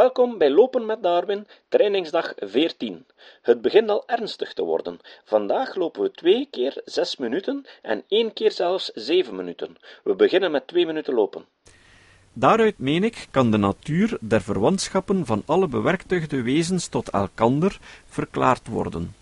Welkom bij Lopen met Darwin, trainingsdag 14. Het begint al ernstig te worden. Vandaag lopen we twee keer zes minuten en één keer zelfs zeven minuten. We beginnen met twee minuten lopen. Daaruit meen ik, kan de natuur der verwantschappen van alle bewerktuigde wezens tot elkander verklaard worden.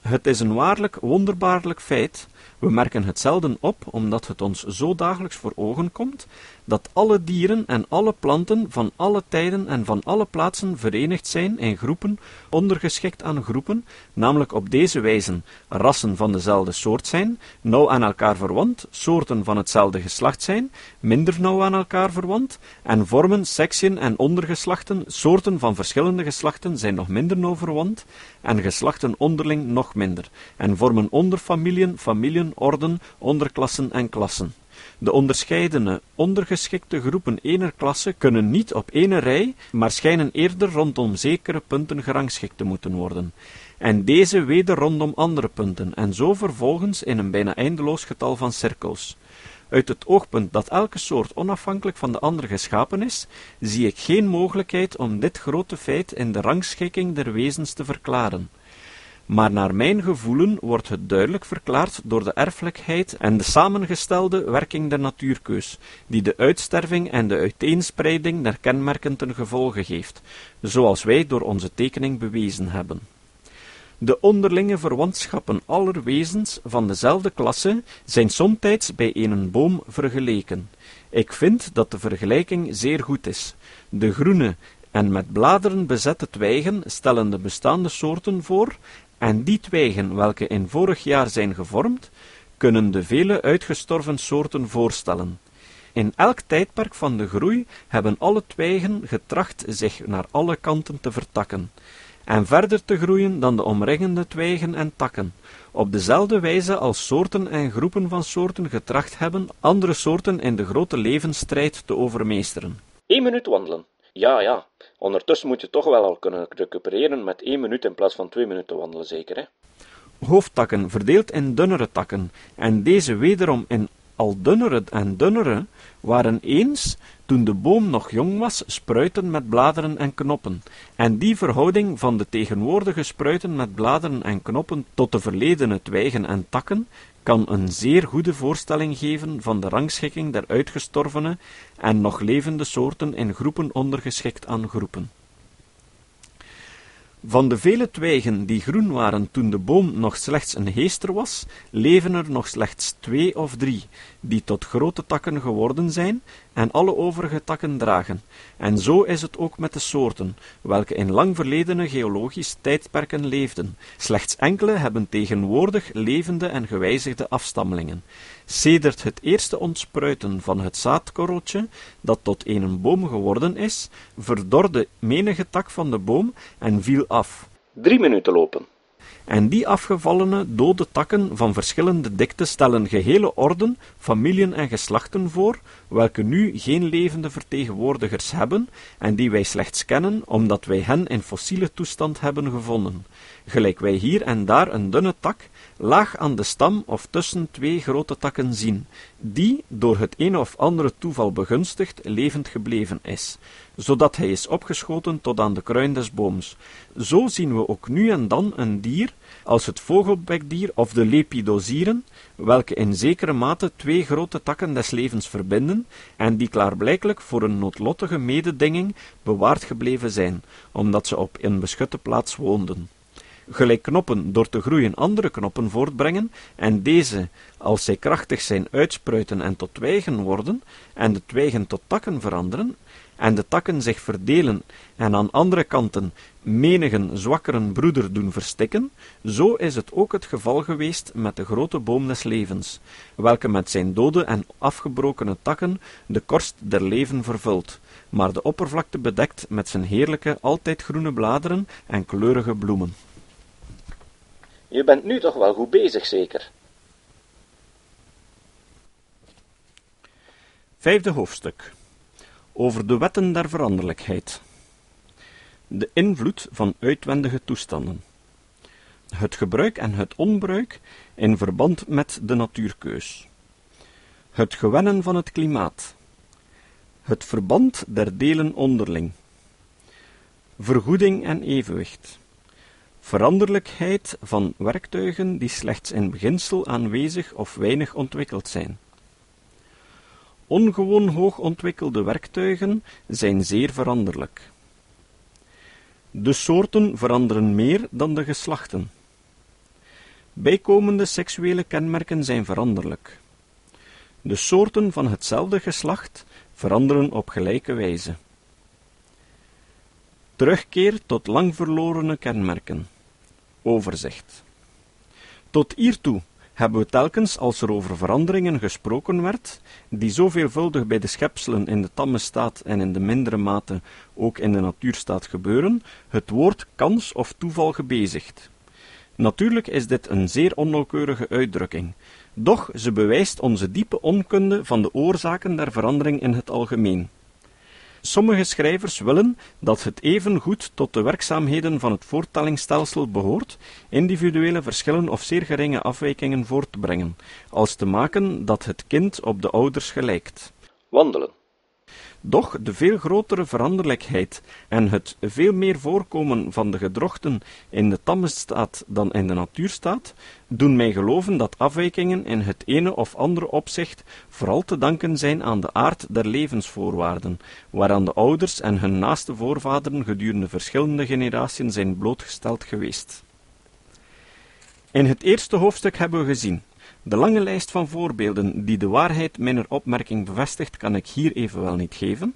Het is een waarlijk wonderbaarlijk feit, we merken het zelden op, omdat het ons zo dagelijks voor ogen komt, dat alle dieren en alle planten van alle tijden en van alle plaatsen verenigd zijn in groepen, ondergeschikt aan groepen, namelijk op deze wijze rassen van dezelfde soort zijn, nauw aan elkaar verwant, soorten van hetzelfde geslacht zijn, minder nauw aan elkaar verwant, en vormen, sectien en ondergeslachten, soorten van verschillende geslachten zijn nog minder nauw verwant, en geslachten onderling nog minder, en vormen onderfamiliën, familien, orden, onderklassen en klassen. De onderscheidene, ondergeschikte groepen ener klasse kunnen niet op ene rij, maar schijnen eerder rondom zekere punten gerangschikt te moeten worden, en deze weder rondom andere punten, en zo vervolgens in een bijna eindeloos getal van cirkels. Uit het oogpunt dat elke soort onafhankelijk van de andere geschapen is, zie ik geen mogelijkheid om dit grote feit in de rangschikking der wezens te verklaren maar naar mijn gevoelen wordt het duidelijk verklaard door de erfelijkheid en de samengestelde werking der natuurkeus, die de uitsterving en de uiteenspreiding der kenmerken ten gevolge geeft, zoals wij door onze tekening bewezen hebben. De onderlinge verwantschappen aller wezens van dezelfde klasse zijn somtijds bij een boom vergeleken. Ik vind dat de vergelijking zeer goed is. De groene en met bladeren bezette twijgen stellen de bestaande soorten voor en die twijgen welke in vorig jaar zijn gevormd, kunnen de vele uitgestorven soorten voorstellen. In elk tijdperk van de groei hebben alle twijgen getracht zich naar alle kanten te vertakken, en verder te groeien dan de omringende twijgen en takken, op dezelfde wijze als soorten en groepen van soorten getracht hebben andere soorten in de grote levensstrijd te overmeesteren. Eén minuut wandelen. Ja, ja. Ondertussen moet je toch wel al kunnen recupereren met één minuut in plaats van twee minuten wandelen, zeker, hè? Hoofdtakken verdeeld in dunnere takken, en deze wederom in al dunnere en dunnere, waren eens, toen de boom nog jong was, spruiten met bladeren en knoppen, en die verhouding van de tegenwoordige spruiten met bladeren en knoppen tot de verledene twijgen en takken, kan een zeer goede voorstelling geven van de rangschikking der uitgestorvene en nog levende soorten in groepen ondergeschikt aan groepen. Van de vele twijgen die groen waren toen de boom nog slechts een heester was, leven er nog slechts twee of drie, die tot grote takken geworden zijn en alle overige takken dragen. En zo is het ook met de soorten, welke in lang verledene geologisch tijdperken leefden. Slechts enkele hebben tegenwoordig levende en gewijzigde afstammelingen. Sedert het eerste ontspruiten van het zaadkorreltje, dat tot een boom geworden is, verdorde menige tak van de boom en viel af. Drie minuten lopen. En die afgevallene dode takken van verschillende dikte stellen gehele orden, familien en geslachten voor, welke nu geen levende vertegenwoordigers hebben, en die wij slechts kennen, omdat wij hen in fossiele toestand hebben gevonden, gelijk wij hier en daar een dunne tak, laag aan de stam of tussen twee grote takken zien, die, door het een of andere toeval begunstigd, levend gebleven is, zodat hij is opgeschoten tot aan de kruin des booms. Zo zien we ook nu en dan een dier, als het vogelbekdier of de lepidosieren, welke in zekere mate twee grote takken des levens verbinden, en die klaarblijkelijk voor een noodlottige mededinging bewaard gebleven zijn, omdat ze op een beschutte plaats woonden gelijk knoppen door te groeien andere knoppen voortbrengen, en deze, als zij krachtig zijn, uitspruiten en tot twijgen worden, en de twijgen tot takken veranderen, en de takken zich verdelen en aan andere kanten menigen zwakkeren broeder doen verstikken, zo is het ook het geval geweest met de grote boom des levens, welke met zijn dode en afgebrokene takken de korst der leven vervult, maar de oppervlakte bedekt met zijn heerlijke, altijd groene bladeren en kleurige bloemen. Je bent nu toch wel goed bezig, zeker? Vijfde hoofdstuk. Over de wetten der veranderlijkheid. De invloed van uitwendige toestanden. Het gebruik en het onbruik in verband met de natuurkeus. Het gewennen van het klimaat. Het verband der delen onderling. Vergoeding en evenwicht. Veranderlijkheid van werktuigen die slechts in beginsel aanwezig of weinig ontwikkeld zijn. Ongewoon hoog ontwikkelde werktuigen zijn zeer veranderlijk. De soorten veranderen meer dan de geslachten. Bijkomende seksuele kenmerken zijn veranderlijk. De soorten van hetzelfde geslacht veranderen op gelijke wijze. Terugkeer tot lang verlorene kenmerken. Overzicht. Tot hiertoe hebben we telkens, als er over veranderingen gesproken werd, die zo veelvuldig bij de schepselen in de tamme staat en in de mindere mate ook in de natuurstaat gebeuren, het woord kans of toeval gebezigd. Natuurlijk is dit een zeer onnauwkeurige uitdrukking, doch ze bewijst onze diepe onkunde van de oorzaken der verandering in het algemeen. Sommige schrijvers willen dat het even goed tot de werkzaamheden van het voortellingsstelsel behoort, individuele verschillen of zeer geringe afwijkingen voort te brengen, als te maken dat het kind op de ouders gelijkt. Wandelen. Doch de veel grotere veranderlijkheid en het veel meer voorkomen van de gedrochten in de tamme staat dan in de natuurstaat, doen mij geloven dat afwijkingen in het ene of andere opzicht vooral te danken zijn aan de aard der levensvoorwaarden, waaraan de ouders en hun naaste voorvaderen gedurende verschillende generaties zijn blootgesteld geweest. In het eerste hoofdstuk hebben we gezien de lange lijst van voorbeelden die de waarheid mijner opmerking bevestigt, kan ik hier evenwel niet geven,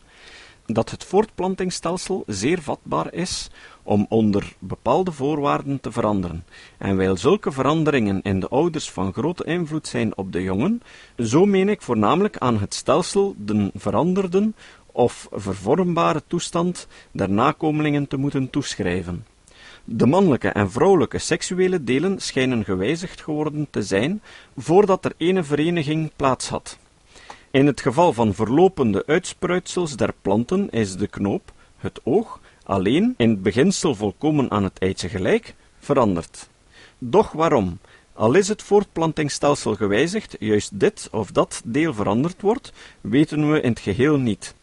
dat het voortplantingsstelsel zeer vatbaar is om onder bepaalde voorwaarden te veranderen. En wijl zulke veranderingen in de ouders van grote invloed zijn op de jongen, zo meen ik voornamelijk aan het stelsel den veranderden of vervormbare toestand der nakomelingen te moeten toeschrijven. De mannelijke en vrouwelijke seksuele delen schijnen gewijzigd geworden te zijn voordat er ene vereniging plaats had. In het geval van verlopende uitspruitsels der planten is de knoop, het oog, alleen in het beginsel volkomen aan het eitje gelijk, veranderd. Doch waarom? Al is het voortplantingsstelsel gewijzigd, juist dit of dat deel veranderd wordt, weten we in het geheel niet.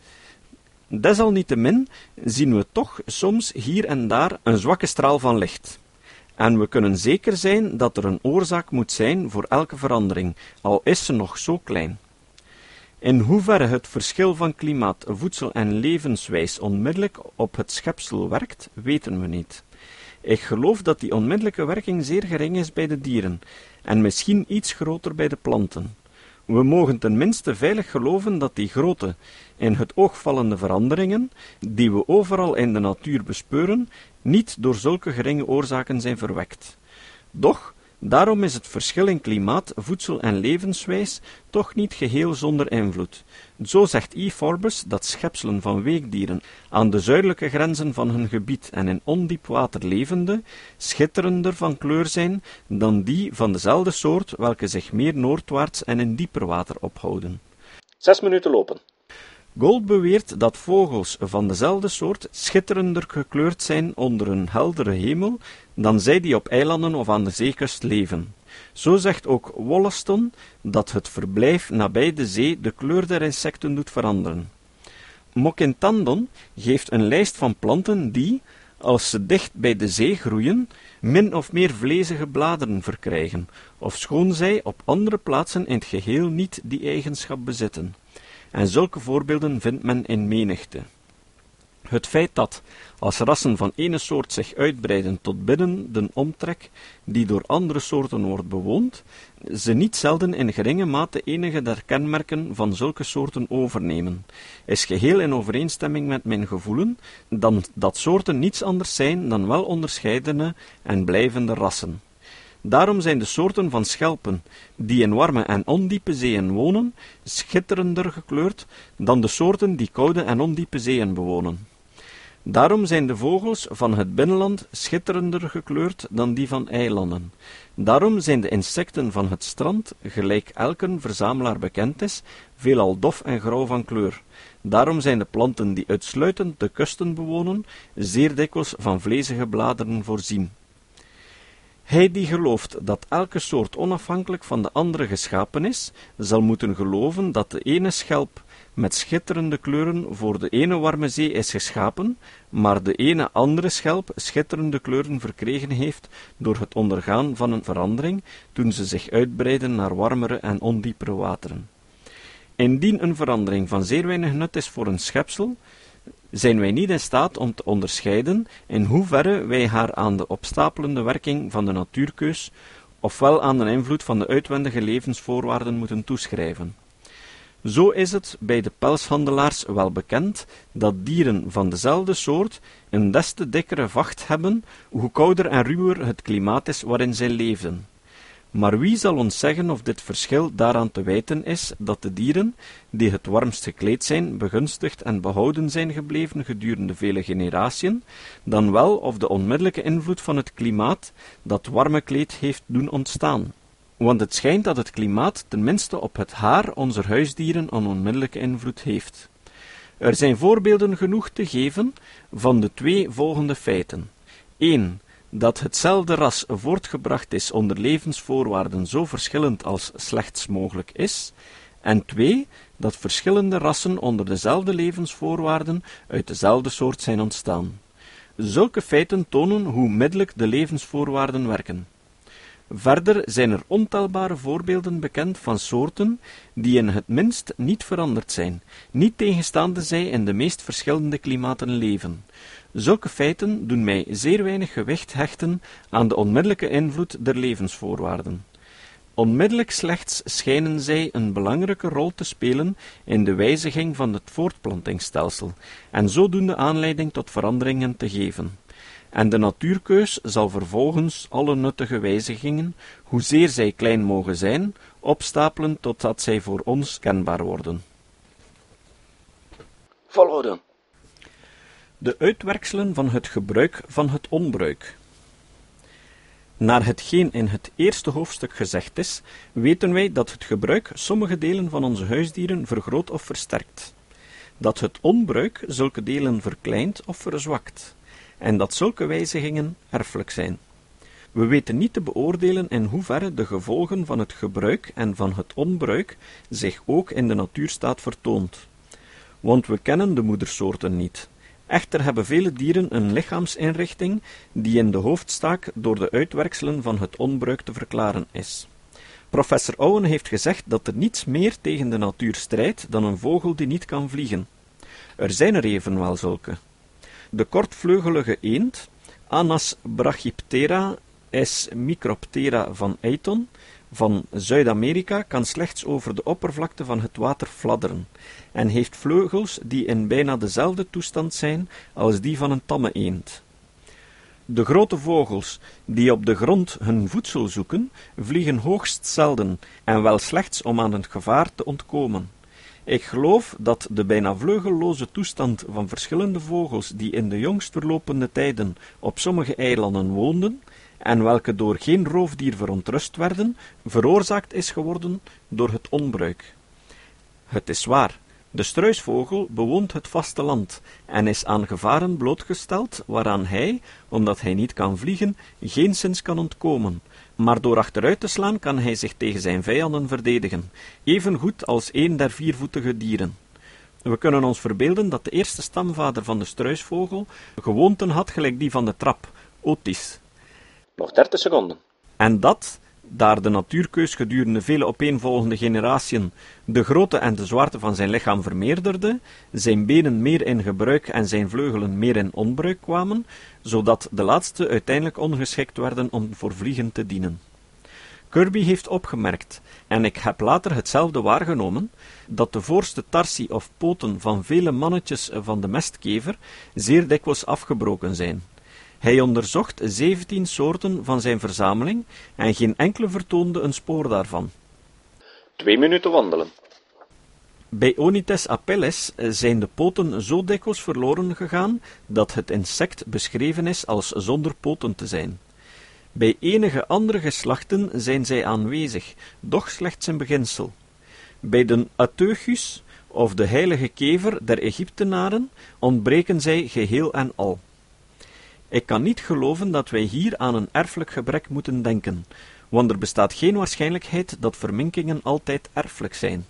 Desalniettemin zien we toch soms hier en daar een zwakke straal van licht. En we kunnen zeker zijn dat er een oorzaak moet zijn voor elke verandering, al is ze nog zo klein. In hoeverre het verschil van klimaat, voedsel en levenswijs onmiddellijk op het schepsel werkt, weten we niet. Ik geloof dat die onmiddellijke werking zeer gering is bij de dieren, en misschien iets groter bij de planten. We mogen tenminste veilig geloven dat die grote, in het oog vallende veranderingen, die we overal in de natuur bespeuren, niet door zulke geringe oorzaken zijn verwekt. Doch, daarom is het verschil in klimaat, voedsel en levenswijs toch niet geheel zonder invloed. Zo zegt E. Forbes dat schepselen van weekdieren aan de zuidelijke grenzen van hun gebied en in ondiep water levende, schitterender van kleur zijn dan die van dezelfde soort welke zich meer noordwaarts en in dieper water ophouden. Zes minuten lopen. Gold beweert dat vogels van dezelfde soort schitterender gekleurd zijn onder een heldere hemel dan zij die op eilanden of aan de zeekust leven. Zo zegt ook Wollaston dat het verblijf nabij de zee de kleur der insecten doet veranderen. Mokintandon geeft een lijst van planten die, als ze dicht bij de zee groeien, min of meer vlezige bladeren verkrijgen, ofschoon zij op andere plaatsen in het geheel niet die eigenschap bezitten en zulke voorbeelden vindt men in menigte. Het feit dat, als rassen van ene soort zich uitbreiden tot binnen de omtrek die door andere soorten wordt bewoond, ze niet zelden in geringe mate enige der kenmerken van zulke soorten overnemen, is geheel in overeenstemming met mijn gevoelen, dan dat soorten niets anders zijn dan wel onderscheidene en blijvende rassen. Daarom zijn de soorten van schelpen, die in warme en ondiepe zeeën wonen, schitterender gekleurd dan de soorten die koude en ondiepe zeeën bewonen. Daarom zijn de vogels van het binnenland schitterender gekleurd dan die van eilanden. Daarom zijn de insecten van het strand, gelijk elke verzamelaar bekend is, veelal dof en grauw van kleur. Daarom zijn de planten die uitsluitend de kusten bewonen, zeer dikwijls van vlezige bladeren voorzien. Hij die gelooft dat elke soort onafhankelijk van de andere geschapen is, zal moeten geloven dat de ene schelp met schitterende kleuren voor de ene warme zee is geschapen, maar de ene andere schelp schitterende kleuren verkregen heeft door het ondergaan van een verandering toen ze zich uitbreiden naar warmere en ondiepere wateren. Indien een verandering van zeer weinig nut is voor een schepsel, zijn wij niet in staat om te onderscheiden in hoeverre wij haar aan de opstapelende werking van de natuurkeus ofwel aan de invloed van de uitwendige levensvoorwaarden moeten toeschrijven. Zo is het bij de pelshandelaars wel bekend dat dieren van dezelfde soort een des te dikkere vacht hebben, hoe kouder en ruwer het klimaat is waarin zij leefden. Maar wie zal ons zeggen of dit verschil daaraan te wijten is dat de dieren, die het warmst gekleed zijn, begunstigd en behouden zijn gebleven gedurende vele generatiën, dan wel of de onmiddellijke invloed van het klimaat dat warme kleed heeft doen ontstaan? Want het schijnt dat het klimaat tenminste op het haar onze huisdieren een onmiddellijke invloed heeft. Er zijn voorbeelden genoeg te geven van de twee volgende feiten. 1 dat hetzelfde ras voortgebracht is onder levensvoorwaarden zo verschillend als slechts mogelijk is, en twee, dat verschillende rassen onder dezelfde levensvoorwaarden uit dezelfde soort zijn ontstaan. Zulke feiten tonen hoe middelijk de levensvoorwaarden werken. Verder zijn er ontelbare voorbeelden bekend van soorten die in het minst niet veranderd zijn, niet tegenstaande zij in de meest verschillende klimaten leven, Zulke feiten doen mij zeer weinig gewicht hechten aan de onmiddellijke invloed der levensvoorwaarden. Onmiddellijk slechts schijnen zij een belangrijke rol te spelen in de wijziging van het voortplantingsstelsel en zodoende aanleiding tot veranderingen te geven. En de natuurkeus zal vervolgens alle nuttige wijzigingen, hoezeer zij klein mogen zijn, opstapelen totdat zij voor ons kenbaar worden. Volgorde de uitwerkselen van het gebruik van het onbruik. Naar hetgeen in het eerste hoofdstuk gezegd is, weten wij dat het gebruik sommige delen van onze huisdieren vergroot of versterkt, dat het onbruik zulke delen verkleint of verzwakt, en dat zulke wijzigingen erfelijk zijn. We weten niet te beoordelen in hoeverre de gevolgen van het gebruik en van het onbruik zich ook in de natuurstaat vertoont, want we kennen de moedersoorten niet, Echter hebben vele dieren een lichaamsinrichting die in de hoofdstaak door de uitwerkselen van het onbruik te verklaren is. Professor Owen heeft gezegd dat er niets meer tegen de natuur strijdt dan een vogel die niet kan vliegen. Er zijn er evenwel zulke. De kortvleugelige eend, Anas brachyptera S. microptera van Eyton, van Zuid-Amerika kan slechts over de oppervlakte van het water fladderen, en heeft vleugels die in bijna dezelfde toestand zijn als die van een tamme eend. De grote vogels, die op de grond hun voedsel zoeken, vliegen hoogst zelden en wel slechts om aan het gevaar te ontkomen. Ik geloof dat de bijna vleugelloze toestand van verschillende vogels die in de jongst verlopende tijden op sommige eilanden woonden, en welke door geen roofdier verontrust werden, veroorzaakt is geworden door het onbruik. Het is waar, de struisvogel bewoont het vasteland en is aan gevaren blootgesteld waaraan hij, omdat hij niet kan vliegen, geenszins kan ontkomen, maar door achteruit te slaan kan hij zich tegen zijn vijanden verdedigen, even goed als een der viervoetige dieren. We kunnen ons verbeelden dat de eerste stamvader van de struisvogel gewoonten had gelijk die van de trap, Otis, nog dertig seconden. En dat, daar de natuurkeus gedurende vele opeenvolgende generatiën de grootte en de zwaarte van zijn lichaam vermeerderde, zijn benen meer in gebruik en zijn vleugelen meer in onbruik kwamen, zodat de laatste uiteindelijk ongeschikt werden om voor vliegen te dienen. Kirby heeft opgemerkt, en ik heb later hetzelfde waargenomen, dat de voorste tarsi of poten van vele mannetjes van de mestkever zeer dikwijls afgebroken zijn. Hij onderzocht zeventien soorten van zijn verzameling en geen enkele vertoonde een spoor daarvan. Twee minuten wandelen. Bij Onites apelles zijn de poten zo dikwijls verloren gegaan dat het insect beschreven is als zonder poten te zijn. Bij enige andere geslachten zijn zij aanwezig, doch slechts in beginsel. Bij de Ateuchus, of de heilige kever der Egyptenaren, ontbreken zij geheel en al. Ik kan niet geloven dat wij hier aan een erfelijk gebrek moeten denken, want er bestaat geen waarschijnlijkheid dat verminkingen altijd erfelijk zijn.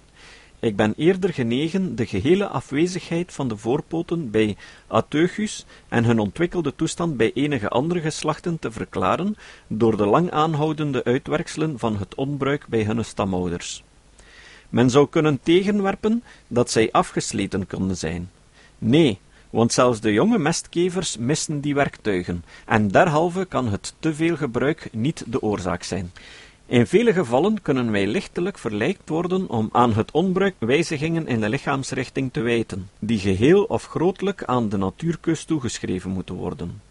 ik ben eerder genegen de gehele afwezigheid van de voorpoten bij Ateuchus en hun ontwikkelde toestand bij enige andere geslachten te verklaren door de lang aanhoudende uitwerkselen van het onbruik bij hun stamouders. Men zou kunnen tegenwerpen dat zij afgesleten konden zijn. Nee, want zelfs de jonge mestkevers missen die werktuigen, en derhalve kan het te veel gebruik niet de oorzaak zijn. In vele gevallen kunnen wij lichtelijk verleikt worden om aan het onbruik wijzigingen in de lichaamsrichting te wijten, die geheel of grootelijk aan de natuurkeus toegeschreven moeten worden.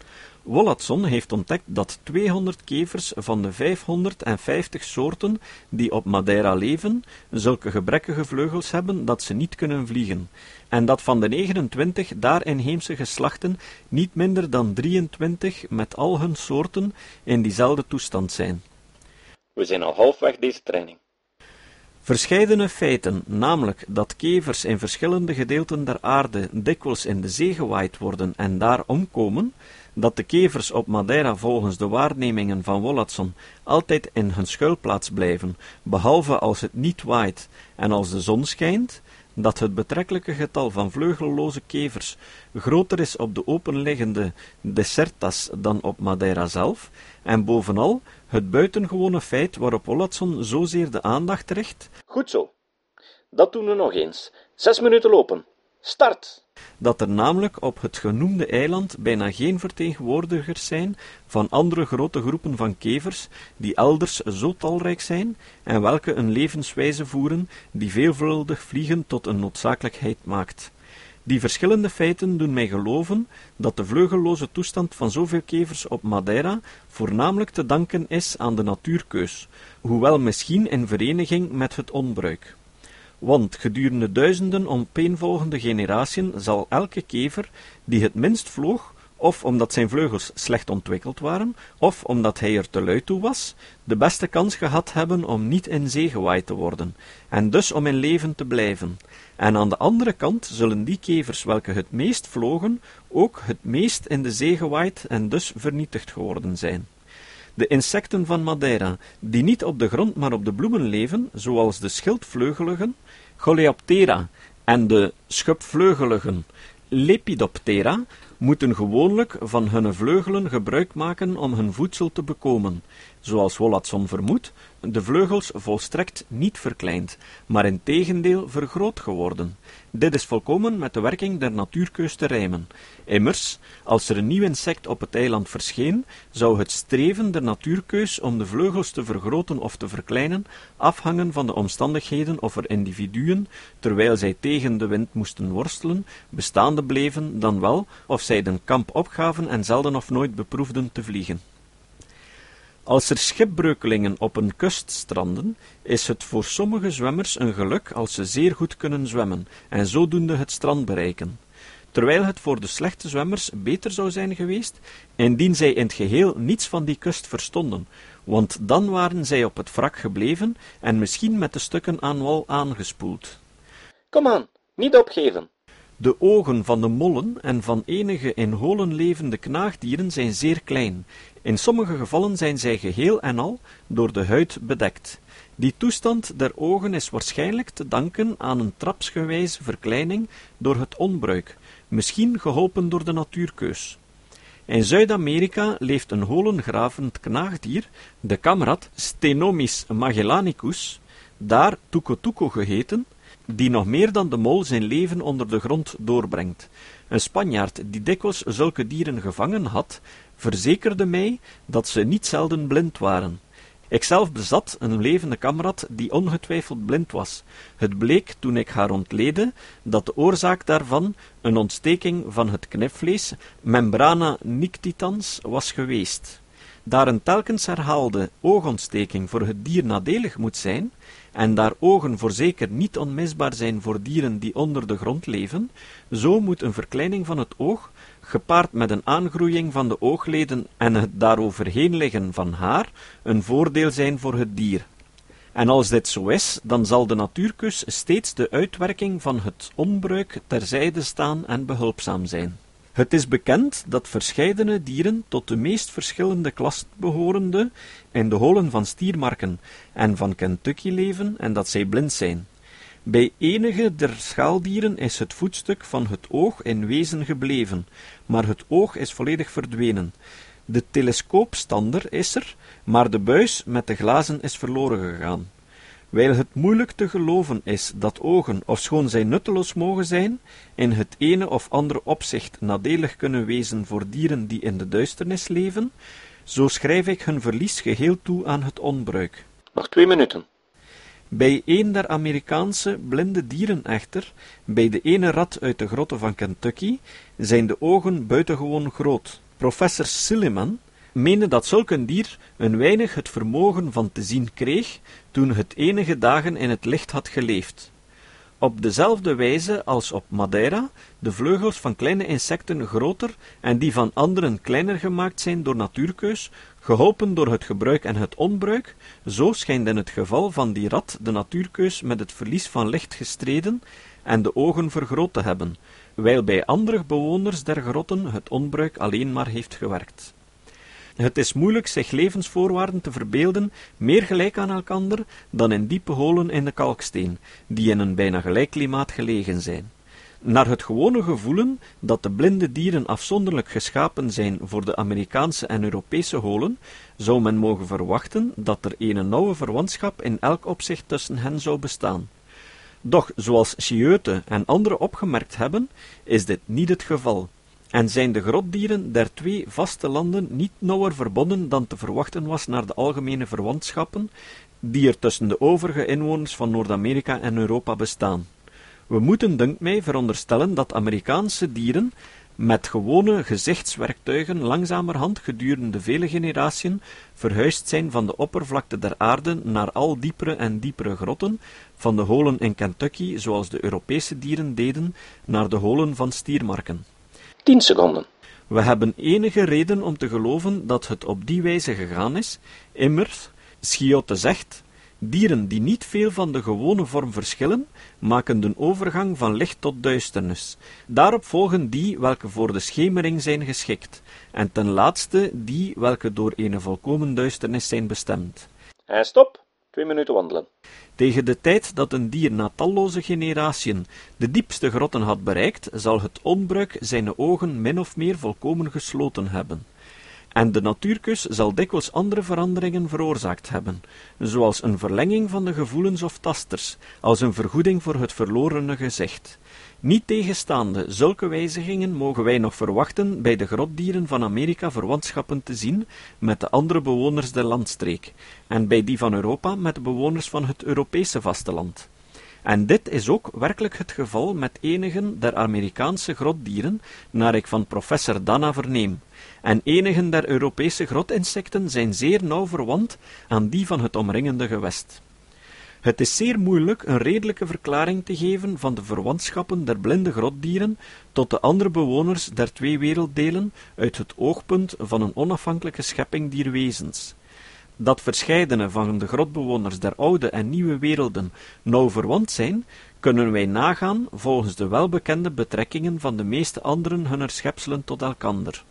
Wollaston heeft ontdekt dat 200 kevers van de 550 soorten die op Madeira leven, zulke gebrekkige vleugels hebben dat ze niet kunnen vliegen, en dat van de 29 daar inheemse geslachten niet minder dan 23 met al hun soorten in diezelfde toestand zijn. We zijn al halfweg deze training. Verscheidene feiten, namelijk dat kevers in verschillende gedeelten der aarde dikwijls in de zee gewaaid worden en daar omkomen, dat de kevers op Madeira volgens de waarnemingen van Wollaston altijd in hun schuilplaats blijven, behalve als het niet waait en als de zon schijnt, dat het betrekkelijke getal van vleugelloze kevers groter is op de openliggende desertas dan op Madeira zelf, en bovenal het buitengewone feit waarop Wollaston zozeer de aandacht richt. Goed zo. Dat doen we nog eens. Zes minuten lopen. Start! Dat er namelijk op het genoemde eiland bijna geen vertegenwoordigers zijn van andere grote groepen van kevers, die elders zo talrijk zijn, en welke een levenswijze voeren, die veelvuldig vliegen tot een noodzakelijkheid maakt. Die verschillende feiten doen mij geloven dat de vleugelloze toestand van zoveel kevers op Madeira voornamelijk te danken is aan de natuurkeus, hoewel misschien in vereniging met het onbruik. Want gedurende duizenden opeenvolgende generatiën zal elke kever die het minst vloog, of omdat zijn vleugels slecht ontwikkeld waren, of omdat hij er te lui toe was, de beste kans gehad hebben om niet in zee gewaaid te worden, en dus om in leven te blijven. En aan de andere kant zullen die kevers welke het meest vlogen, ook het meest in de zee gewaaid en dus vernietigd geworden zijn. De insecten van Madeira, die niet op de grond maar op de bloemen leven, zoals de schildvleugeligen, Coleoptera, en de schubvleugeligen, Lepidoptera, moeten gewoonlijk van hun vleugelen gebruik maken om hun voedsel te bekomen, zoals Wollaston vermoedt, de vleugels volstrekt niet verkleind, maar in tegendeel vergroot geworden. Dit is volkomen met de werking der natuurkeus te rijmen. Immers, als er een nieuw insect op het eiland verscheen, zou het streven der natuurkeus om de vleugels te vergroten of te verkleinen afhangen van de omstandigheden of er individuen, terwijl zij tegen de wind moesten worstelen, bestaande bleven, dan wel of zij den kamp opgaven en zelden of nooit beproefden te vliegen. Als er schipbreukelingen op een kust stranden, is het voor sommige zwemmers een geluk als ze zeer goed kunnen zwemmen en zodoende het strand bereiken, terwijl het voor de slechte zwemmers beter zou zijn geweest, indien zij in het geheel niets van die kust verstonden, want dan waren zij op het wrak gebleven en misschien met de stukken aan wal aangespoeld. Kom aan, niet opgeven. De ogen van de mollen en van enige in holen levende knaagdieren zijn zeer klein. In sommige gevallen zijn zij geheel en al door de huid bedekt. Die toestand der ogen is waarschijnlijk te danken aan een trapsgewijze verkleining door het onbruik, misschien geholpen door de natuurkeus. In Zuid-Amerika leeft een holengravend knaagdier, de kamrat Stenomys magellanicus, daar tuco geheten, die nog meer dan de mol zijn leven onder de grond doorbrengt. Een Spanjaard die dikwijls zulke dieren gevangen had, verzekerde mij dat ze niet zelden blind waren. Ikzelf bezat een levende kamrat die ongetwijfeld blind was. Het bleek toen ik haar ontleedde dat de oorzaak daarvan een ontsteking van het knipvlees, membrana nictitans, was geweest. Daar een telkens herhaalde oogontsteking voor het dier nadelig moet zijn, en daar ogen voorzeker niet onmisbaar zijn voor dieren die onder de grond leven, zo moet een verkleining van het oog, gepaard met een aangroeiing van de oogleden en het daaroverheen liggen van haar, een voordeel zijn voor het dier. En als dit zo is, dan zal de natuurkus steeds de uitwerking van het onbruik terzijde staan en behulpzaam zijn. Het is bekend dat verscheidene dieren tot de meest verschillende klassen behorende in de holen van stiermarken en van Kentucky leven en dat zij blind zijn. Bij enige der schaaldieren is het voetstuk van het oog in wezen gebleven, maar het oog is volledig verdwenen. De telescoopstander is er, maar de buis met de glazen is verloren gegaan. Wijl het moeilijk te geloven is dat ogen, ofschoon zij nutteloos mogen zijn, in het ene of andere opzicht nadelig kunnen wezen voor dieren die in de duisternis leven, zo schrijf ik hun verlies geheel toe aan het onbruik. Nog twee minuten. Bij een der Amerikaanse blinde dieren echter, bij de ene rat uit de grotten van Kentucky, zijn de ogen buitengewoon groot. Professor Silliman meende dat zulk een dier een weinig het vermogen van te zien kreeg, toen het enige dagen in het licht had geleefd. Op dezelfde wijze als op Madeira de vleugels van kleine insecten groter en die van anderen kleiner gemaakt zijn door natuurkeus, geholpen door het gebruik en het onbruik, zo schijnt in het geval van die rat de natuurkeus met het verlies van licht gestreden en de ogen vergroot te hebben, wijl bij andere bewoners der grotten het onbruik alleen maar heeft gewerkt. Het is moeilijk zich levensvoorwaarden te verbeelden meer gelijk aan elkander dan in diepe holen in de kalksteen, die in een bijna gelijk klimaat gelegen zijn. Naar het gewone gevoelen dat de blinde dieren afzonderlijk geschapen zijn voor de Amerikaanse en Europese holen, zou men mogen verwachten dat er een nauwe verwantschap in elk opzicht tussen hen zou bestaan. Doch, zoals Schieute en anderen opgemerkt hebben, is dit niet het geval, en zijn de grotdieren der twee vaste landen niet nauwer verbonden dan te verwachten was naar de algemene verwantschappen die er tussen de overige inwoners van Noord-Amerika en Europa bestaan. We moeten, dunkt mij, veronderstellen dat Amerikaanse dieren met gewone gezichtswerktuigen langzamerhand gedurende vele generatiën verhuisd zijn van de oppervlakte der aarde naar al diepere en diepere grotten, van de holen in Kentucky, zoals de Europese dieren deden, naar de holen van stiermarken. Tien seconden. We hebben enige reden om te geloven dat het op die wijze gegaan is, immers, Schiotte zegt, dieren die niet veel van de gewone vorm verschillen, maken de overgang van licht tot duisternis. Daarop volgen die welke voor de schemering zijn geschikt, en ten laatste die welke door een volkomen duisternis zijn bestemd. En stop. Twee minuten wandelen. Tegen de tijd dat een dier na talloze generatiën de diepste grotten had bereikt, zal het onbruik zijn ogen min of meer volkomen gesloten hebben. En de natuurkus zal dikwijls andere veranderingen veroorzaakt hebben, zoals een verlenging van de gevoelens of tasters, als een vergoeding voor het verlorene gezicht. Niet tegenstaande zulke wijzigingen mogen wij nog verwachten bij de grotdieren van Amerika verwantschappen te zien met de andere bewoners der landstreek, en bij die van Europa met de bewoners van het Europese vasteland. En dit is ook werkelijk het geval met enigen der Amerikaanse grotdieren, naar ik van professor Dana verneem, en enigen der Europese grotinsecten zijn zeer nauw verwant aan die van het omringende gewest. Het is zeer moeilijk een redelijke verklaring te geven van de verwantschappen der blinde grotdieren tot de andere bewoners der twee werelddelen uit het oogpunt van een onafhankelijke schepping dier wezens. Dat verscheidene van de grotbewoners der oude en nieuwe werelden nauw verwant zijn, kunnen wij nagaan volgens de welbekende betrekkingen van de meeste anderen hunner schepselen tot elkander.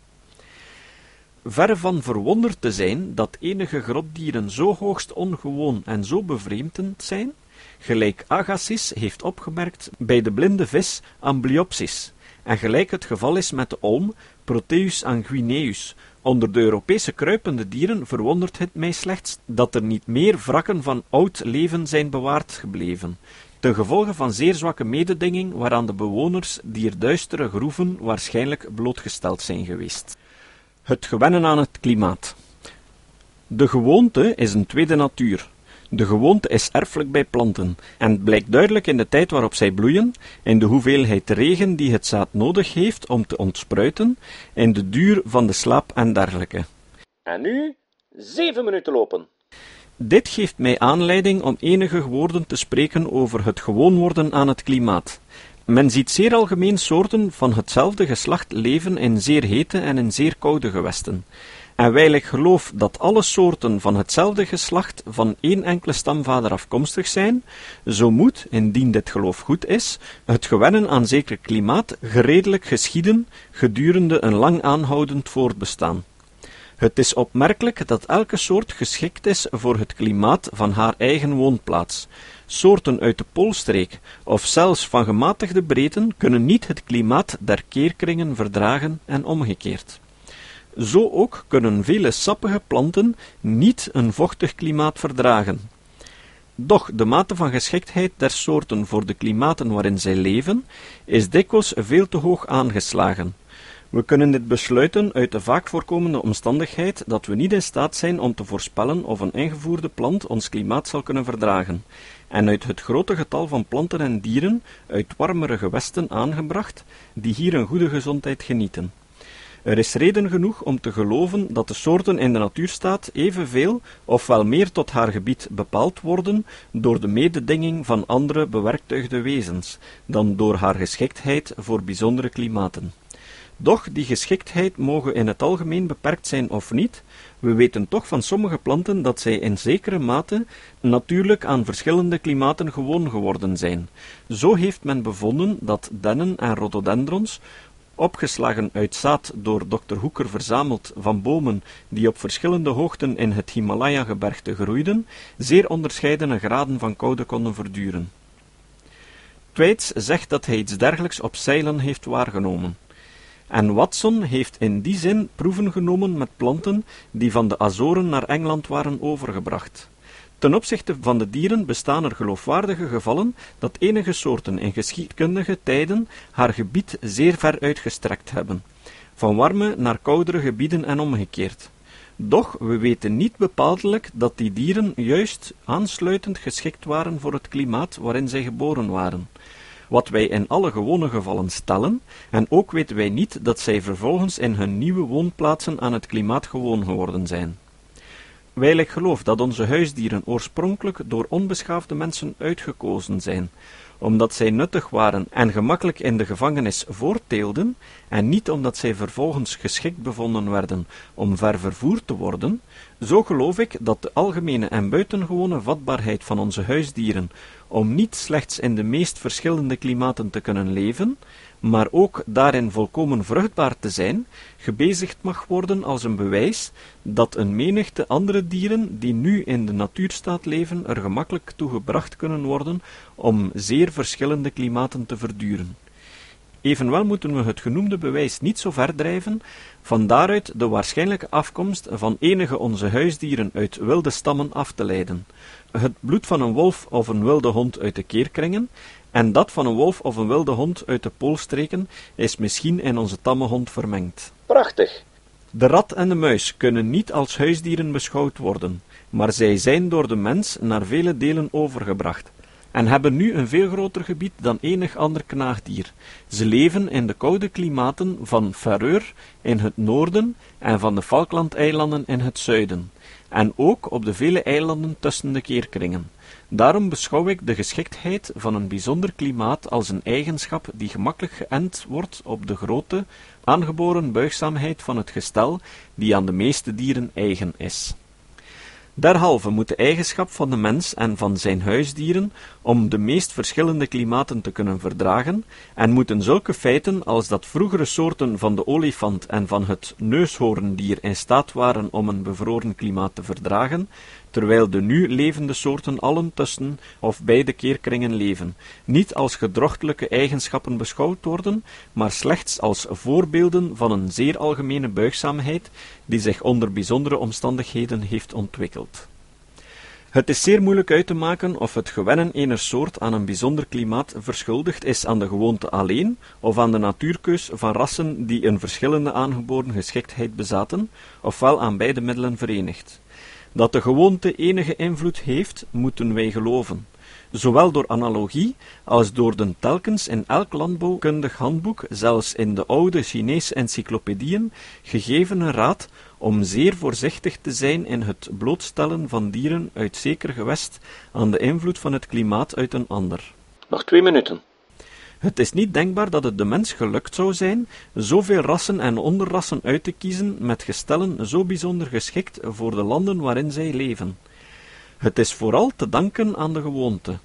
Verre van verwonderd te zijn dat enige grotdieren zo hoogst ongewoon en zo bevreemdend zijn, gelijk Agassiz heeft opgemerkt bij de blinde vis Amblyopsis, en gelijk het geval is met de olm Proteus anguineus. Onder de Europese kruipende dieren verwondert het mij slechts dat er niet meer wrakken van oud leven zijn bewaard gebleven, ten gevolge van zeer zwakke mededinging waaraan de bewoners dier duistere groeven waarschijnlijk blootgesteld zijn geweest. Het gewennen aan het klimaat. De gewoonte is een tweede natuur. De gewoonte is erfelijk bij planten en blijkt duidelijk in de tijd waarop zij bloeien, in de hoeveelheid regen die het zaad nodig heeft om te ontspruiten, in de duur van de slaap en dergelijke. En nu zeven minuten lopen. Dit geeft mij aanleiding om enige woorden te spreken over het gewoon worden aan het klimaat. Men ziet zeer algemeen soorten van hetzelfde geslacht leven in zeer hete en in zeer koude gewesten. En wijl ik geloof dat alle soorten van hetzelfde geslacht van één enkele stamvader afkomstig zijn, zo moet, indien dit geloof goed is, het gewennen aan zeker klimaat geredelijk geschieden gedurende een lang aanhoudend voortbestaan. Het is opmerkelijk dat elke soort geschikt is voor het klimaat van haar eigen woonplaats, Soorten uit de poolstreek of zelfs van gematigde breedte kunnen niet het klimaat der keerkringen verdragen en omgekeerd. Zo ook kunnen vele sappige planten niet een vochtig klimaat verdragen. Doch de mate van geschiktheid der soorten voor de klimaten waarin zij leven is dikwijls veel te hoog aangeslagen. We kunnen dit besluiten uit de vaak voorkomende omstandigheid dat we niet in staat zijn om te voorspellen of een ingevoerde plant ons klimaat zal kunnen verdragen, en uit het grote getal van planten en dieren uit warmere gewesten aangebracht, die hier een goede gezondheid genieten. Er is reden genoeg om te geloven dat de soorten in de natuurstaat evenveel of wel meer tot haar gebied bepaald worden door de mededinging van andere bewerktuigde wezens, dan door haar geschiktheid voor bijzondere klimaten. Doch die geschiktheid moge in het algemeen beperkt zijn of niet, we weten toch van sommige planten dat zij in zekere mate natuurlijk aan verschillende klimaten gewoon geworden zijn. Zo heeft men bevonden dat dennen en rhododendrons opgeslagen uit zaad door Dr. Hoeker verzameld van bomen die op verschillende hoogten in het Himalaya-gebergte groeiden, zeer onderscheidene graden van koude konden verduren. Twaits zegt dat hij iets dergelijks op zeilen heeft waargenomen. En Watson heeft in die zin proeven genomen met planten die van de Azoren naar Engeland waren overgebracht. Ten opzichte van de dieren bestaan er geloofwaardige gevallen dat enige soorten in geschiedkundige tijden haar gebied zeer ver uitgestrekt hebben, van warme naar koudere gebieden en omgekeerd. Doch we weten niet bepaaldelijk dat die dieren juist aansluitend geschikt waren voor het klimaat waarin zij geboren waren. Wat wij in alle gewone gevallen stellen, en ook weten wij niet dat zij vervolgens in hun nieuwe woonplaatsen aan het klimaat gewoon geworden zijn. Wijl ik geloof dat onze huisdieren oorspronkelijk door onbeschaafde mensen uitgekozen zijn, omdat zij nuttig waren en gemakkelijk in de gevangenis voortteelden, en niet omdat zij vervolgens geschikt bevonden werden om ver vervoerd te worden, zo geloof ik dat de algemene en buitengewone vatbaarheid van onze huisdieren om niet slechts in de meest verschillende klimaten te kunnen leven, maar ook daarin volkomen vruchtbaar te zijn, gebezigd mag worden als een bewijs dat een menigte andere dieren die nu in de natuurstaat leven er gemakkelijk toe gebracht kunnen worden om zeer verschillende klimaten te verduren. Evenwel moeten we het genoemde bewijs niet zo ver drijven, van daaruit de waarschijnlijke afkomst van enige onze huisdieren uit wilde stammen af te leiden. Het bloed van een wolf of een wilde hond uit de keerkringen en dat van een wolf of een wilde hond uit de poolstreken is misschien in onze tamme hond vermengd. Prachtig. De rat en de muis kunnen niet als huisdieren beschouwd worden, maar zij zijn door de mens naar vele delen overgebracht en hebben nu een veel groter gebied dan enig ander knaagdier. Ze leven in de koude klimaten van Ferreur in het noorden en van de Falklandeilanden in het zuiden, en ook op de vele eilanden tussen de keerkringen. Daarom beschouw ik de geschiktheid van een bijzonder klimaat als een eigenschap die gemakkelijk geënt wordt op de grote, aangeboren buigzaamheid van het gestel die aan de meeste dieren eigen is. Derhalve moet de eigenschap van de mens en van zijn huisdieren om de meest verschillende klimaten te kunnen verdragen, en moeten zulke feiten als dat vroegere soorten van de olifant en van het neushoorndier in staat waren om een bevroren klimaat te verdragen, terwijl de nu levende soorten allen tussen of bij de keerkringen leven, niet als gedrochtelijke eigenschappen beschouwd worden, maar slechts als voorbeelden van een zeer algemene buigzaamheid die zich onder bijzondere omstandigheden heeft ontwikkeld. Het is zeer moeilijk uit te maken of het gewennen ener soort aan een bijzonder klimaat verschuldigd is aan de gewoonte alleen, of aan de natuurkeus van rassen die een verschillende aangeboren geschiktheid bezaten, ofwel aan beide middelen verenigd. Dat de gewoonte enige invloed heeft, moeten wij geloven, zowel door analogie als door de telkens in elk landbouwkundig handboek, zelfs in de oude Chinese encyclopedieën, gegevene raad om zeer voorzichtig te zijn in het blootstellen van dieren uit zeker gewest aan de invloed van het klimaat uit een ander. Nog twee minuten. Het is niet denkbaar dat het de mens gelukt zou zijn zoveel rassen en onderrassen uit te kiezen met gestellen zo bijzonder geschikt voor de landen waarin zij leven. Het is vooral te danken aan de gewoonte.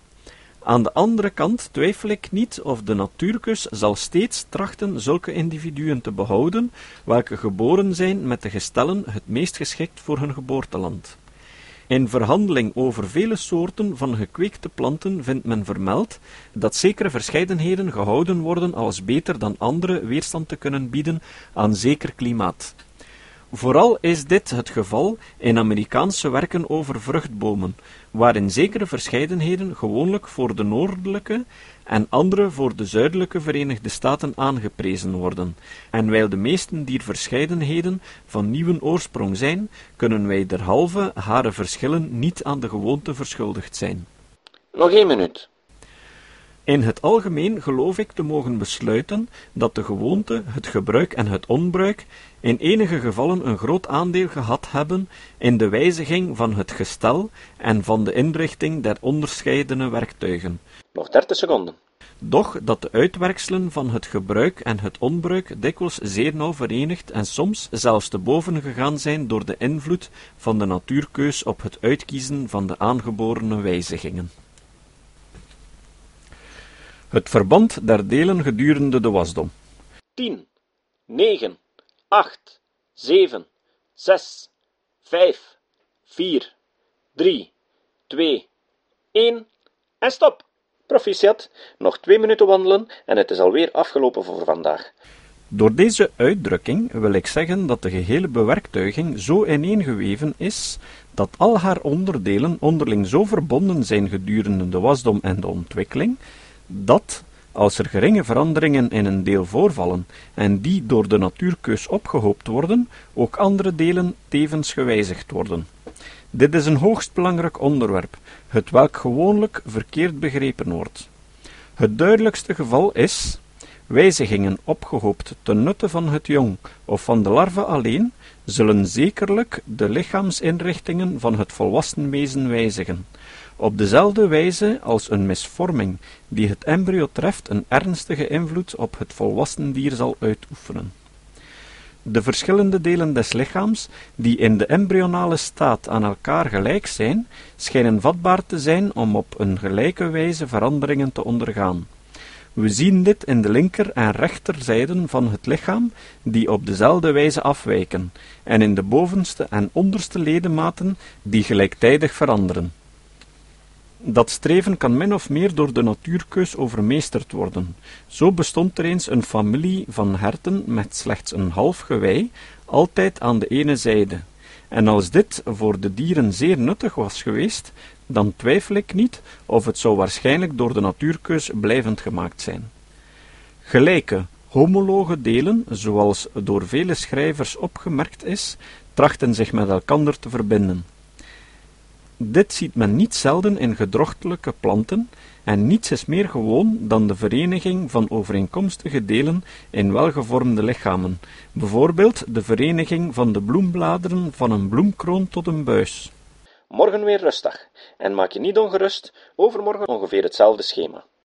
Aan de andere kant twijfel ik niet of de natuurkus zal steeds trachten zulke individuen te behouden, welke geboren zijn met de gestellen het meest geschikt voor hun geboorteland. In verhandeling over vele soorten van gekweekte planten vindt men vermeld dat zekere verscheidenheden gehouden worden als beter dan andere weerstand te kunnen bieden aan zeker klimaat. Vooral is dit het geval in Amerikaanse werken over vruchtbomen, waarin zekere verscheidenheden gewoonlijk voor de noordelijke en andere voor de zuidelijke Verenigde Staten aangeprezen worden, en wijl de meesten dier verscheidenheden van nieuwe oorsprong zijn, kunnen wij derhalve hare verschillen niet aan de gewoonte verschuldigd zijn. Nog één minuut. In het algemeen geloof ik te mogen besluiten dat de gewoonte, het gebruik en het onbruik in enige gevallen een groot aandeel gehad hebben in de wijziging van het gestel en van de inrichting der onderscheidene werktuigen. Nog 30 seconden. Doch dat de uitwerkselen van het gebruik en het onbruik dikwijls zeer nauw verenigd en soms zelfs te boven gegaan zijn door de invloed van de natuurkeus op het uitkiezen van de aangeborene wijzigingen. Het verband der delen gedurende de wasdom. 10, 9, 8, 7, 6, 5, 4, 3, 2, 1 en stop! Proficiat, nog twee minuten wandelen en het is alweer afgelopen voor vandaag. Door deze uitdrukking wil ik zeggen dat de gehele bewerktuiging zo ineengeweven is dat al haar onderdelen onderling zo verbonden zijn gedurende de wasdom en de ontwikkeling, dat, als er geringe veranderingen in een deel voorvallen en die door de natuurkeus opgehoopt worden, ook andere delen tevens gewijzigd worden. Dit is een hoogst belangrijk onderwerp, het welk gewoonlijk verkeerd begrepen wordt. Het duidelijkste geval is wijzigingen opgehoopt ten nutte van het jong of van de larve alleen, zullen zekerlijk de lichaamsinrichtingen van het volwassen wezen wijzigen, op dezelfde wijze als een misvorming die het embryo treft een ernstige invloed op het volwassen dier zal uitoefenen. De verschillende delen des lichaams, die in de embryonale staat aan elkaar gelijk zijn, schijnen vatbaar te zijn om op een gelijke wijze veranderingen te ondergaan. We zien dit in de linker en rechterzijden van het lichaam, die op dezelfde wijze afwijken, en in de bovenste en onderste ledematen, die gelijktijdig veranderen. Dat streven kan min of meer door de natuurkeus overmeesterd worden. Zo bestond er eens een familie van herten met slechts een half gewei, altijd aan de ene zijde. En als dit voor de dieren zeer nuttig was geweest, dan twijfel ik niet of het zou waarschijnlijk door de natuurkeus blijvend gemaakt zijn. Gelijke, homologe delen, zoals door vele schrijvers opgemerkt is, trachten zich met elkander te verbinden. Dit ziet men niet zelden in gedrochtelijke planten, en niets is meer gewoon dan de vereniging van overeenkomstige delen in welgevormde lichamen, bijvoorbeeld de vereniging van de bloembladeren van een bloemkroon tot een buis. Morgen weer rustig en maak je niet ongerust, overmorgen ongeveer hetzelfde schema.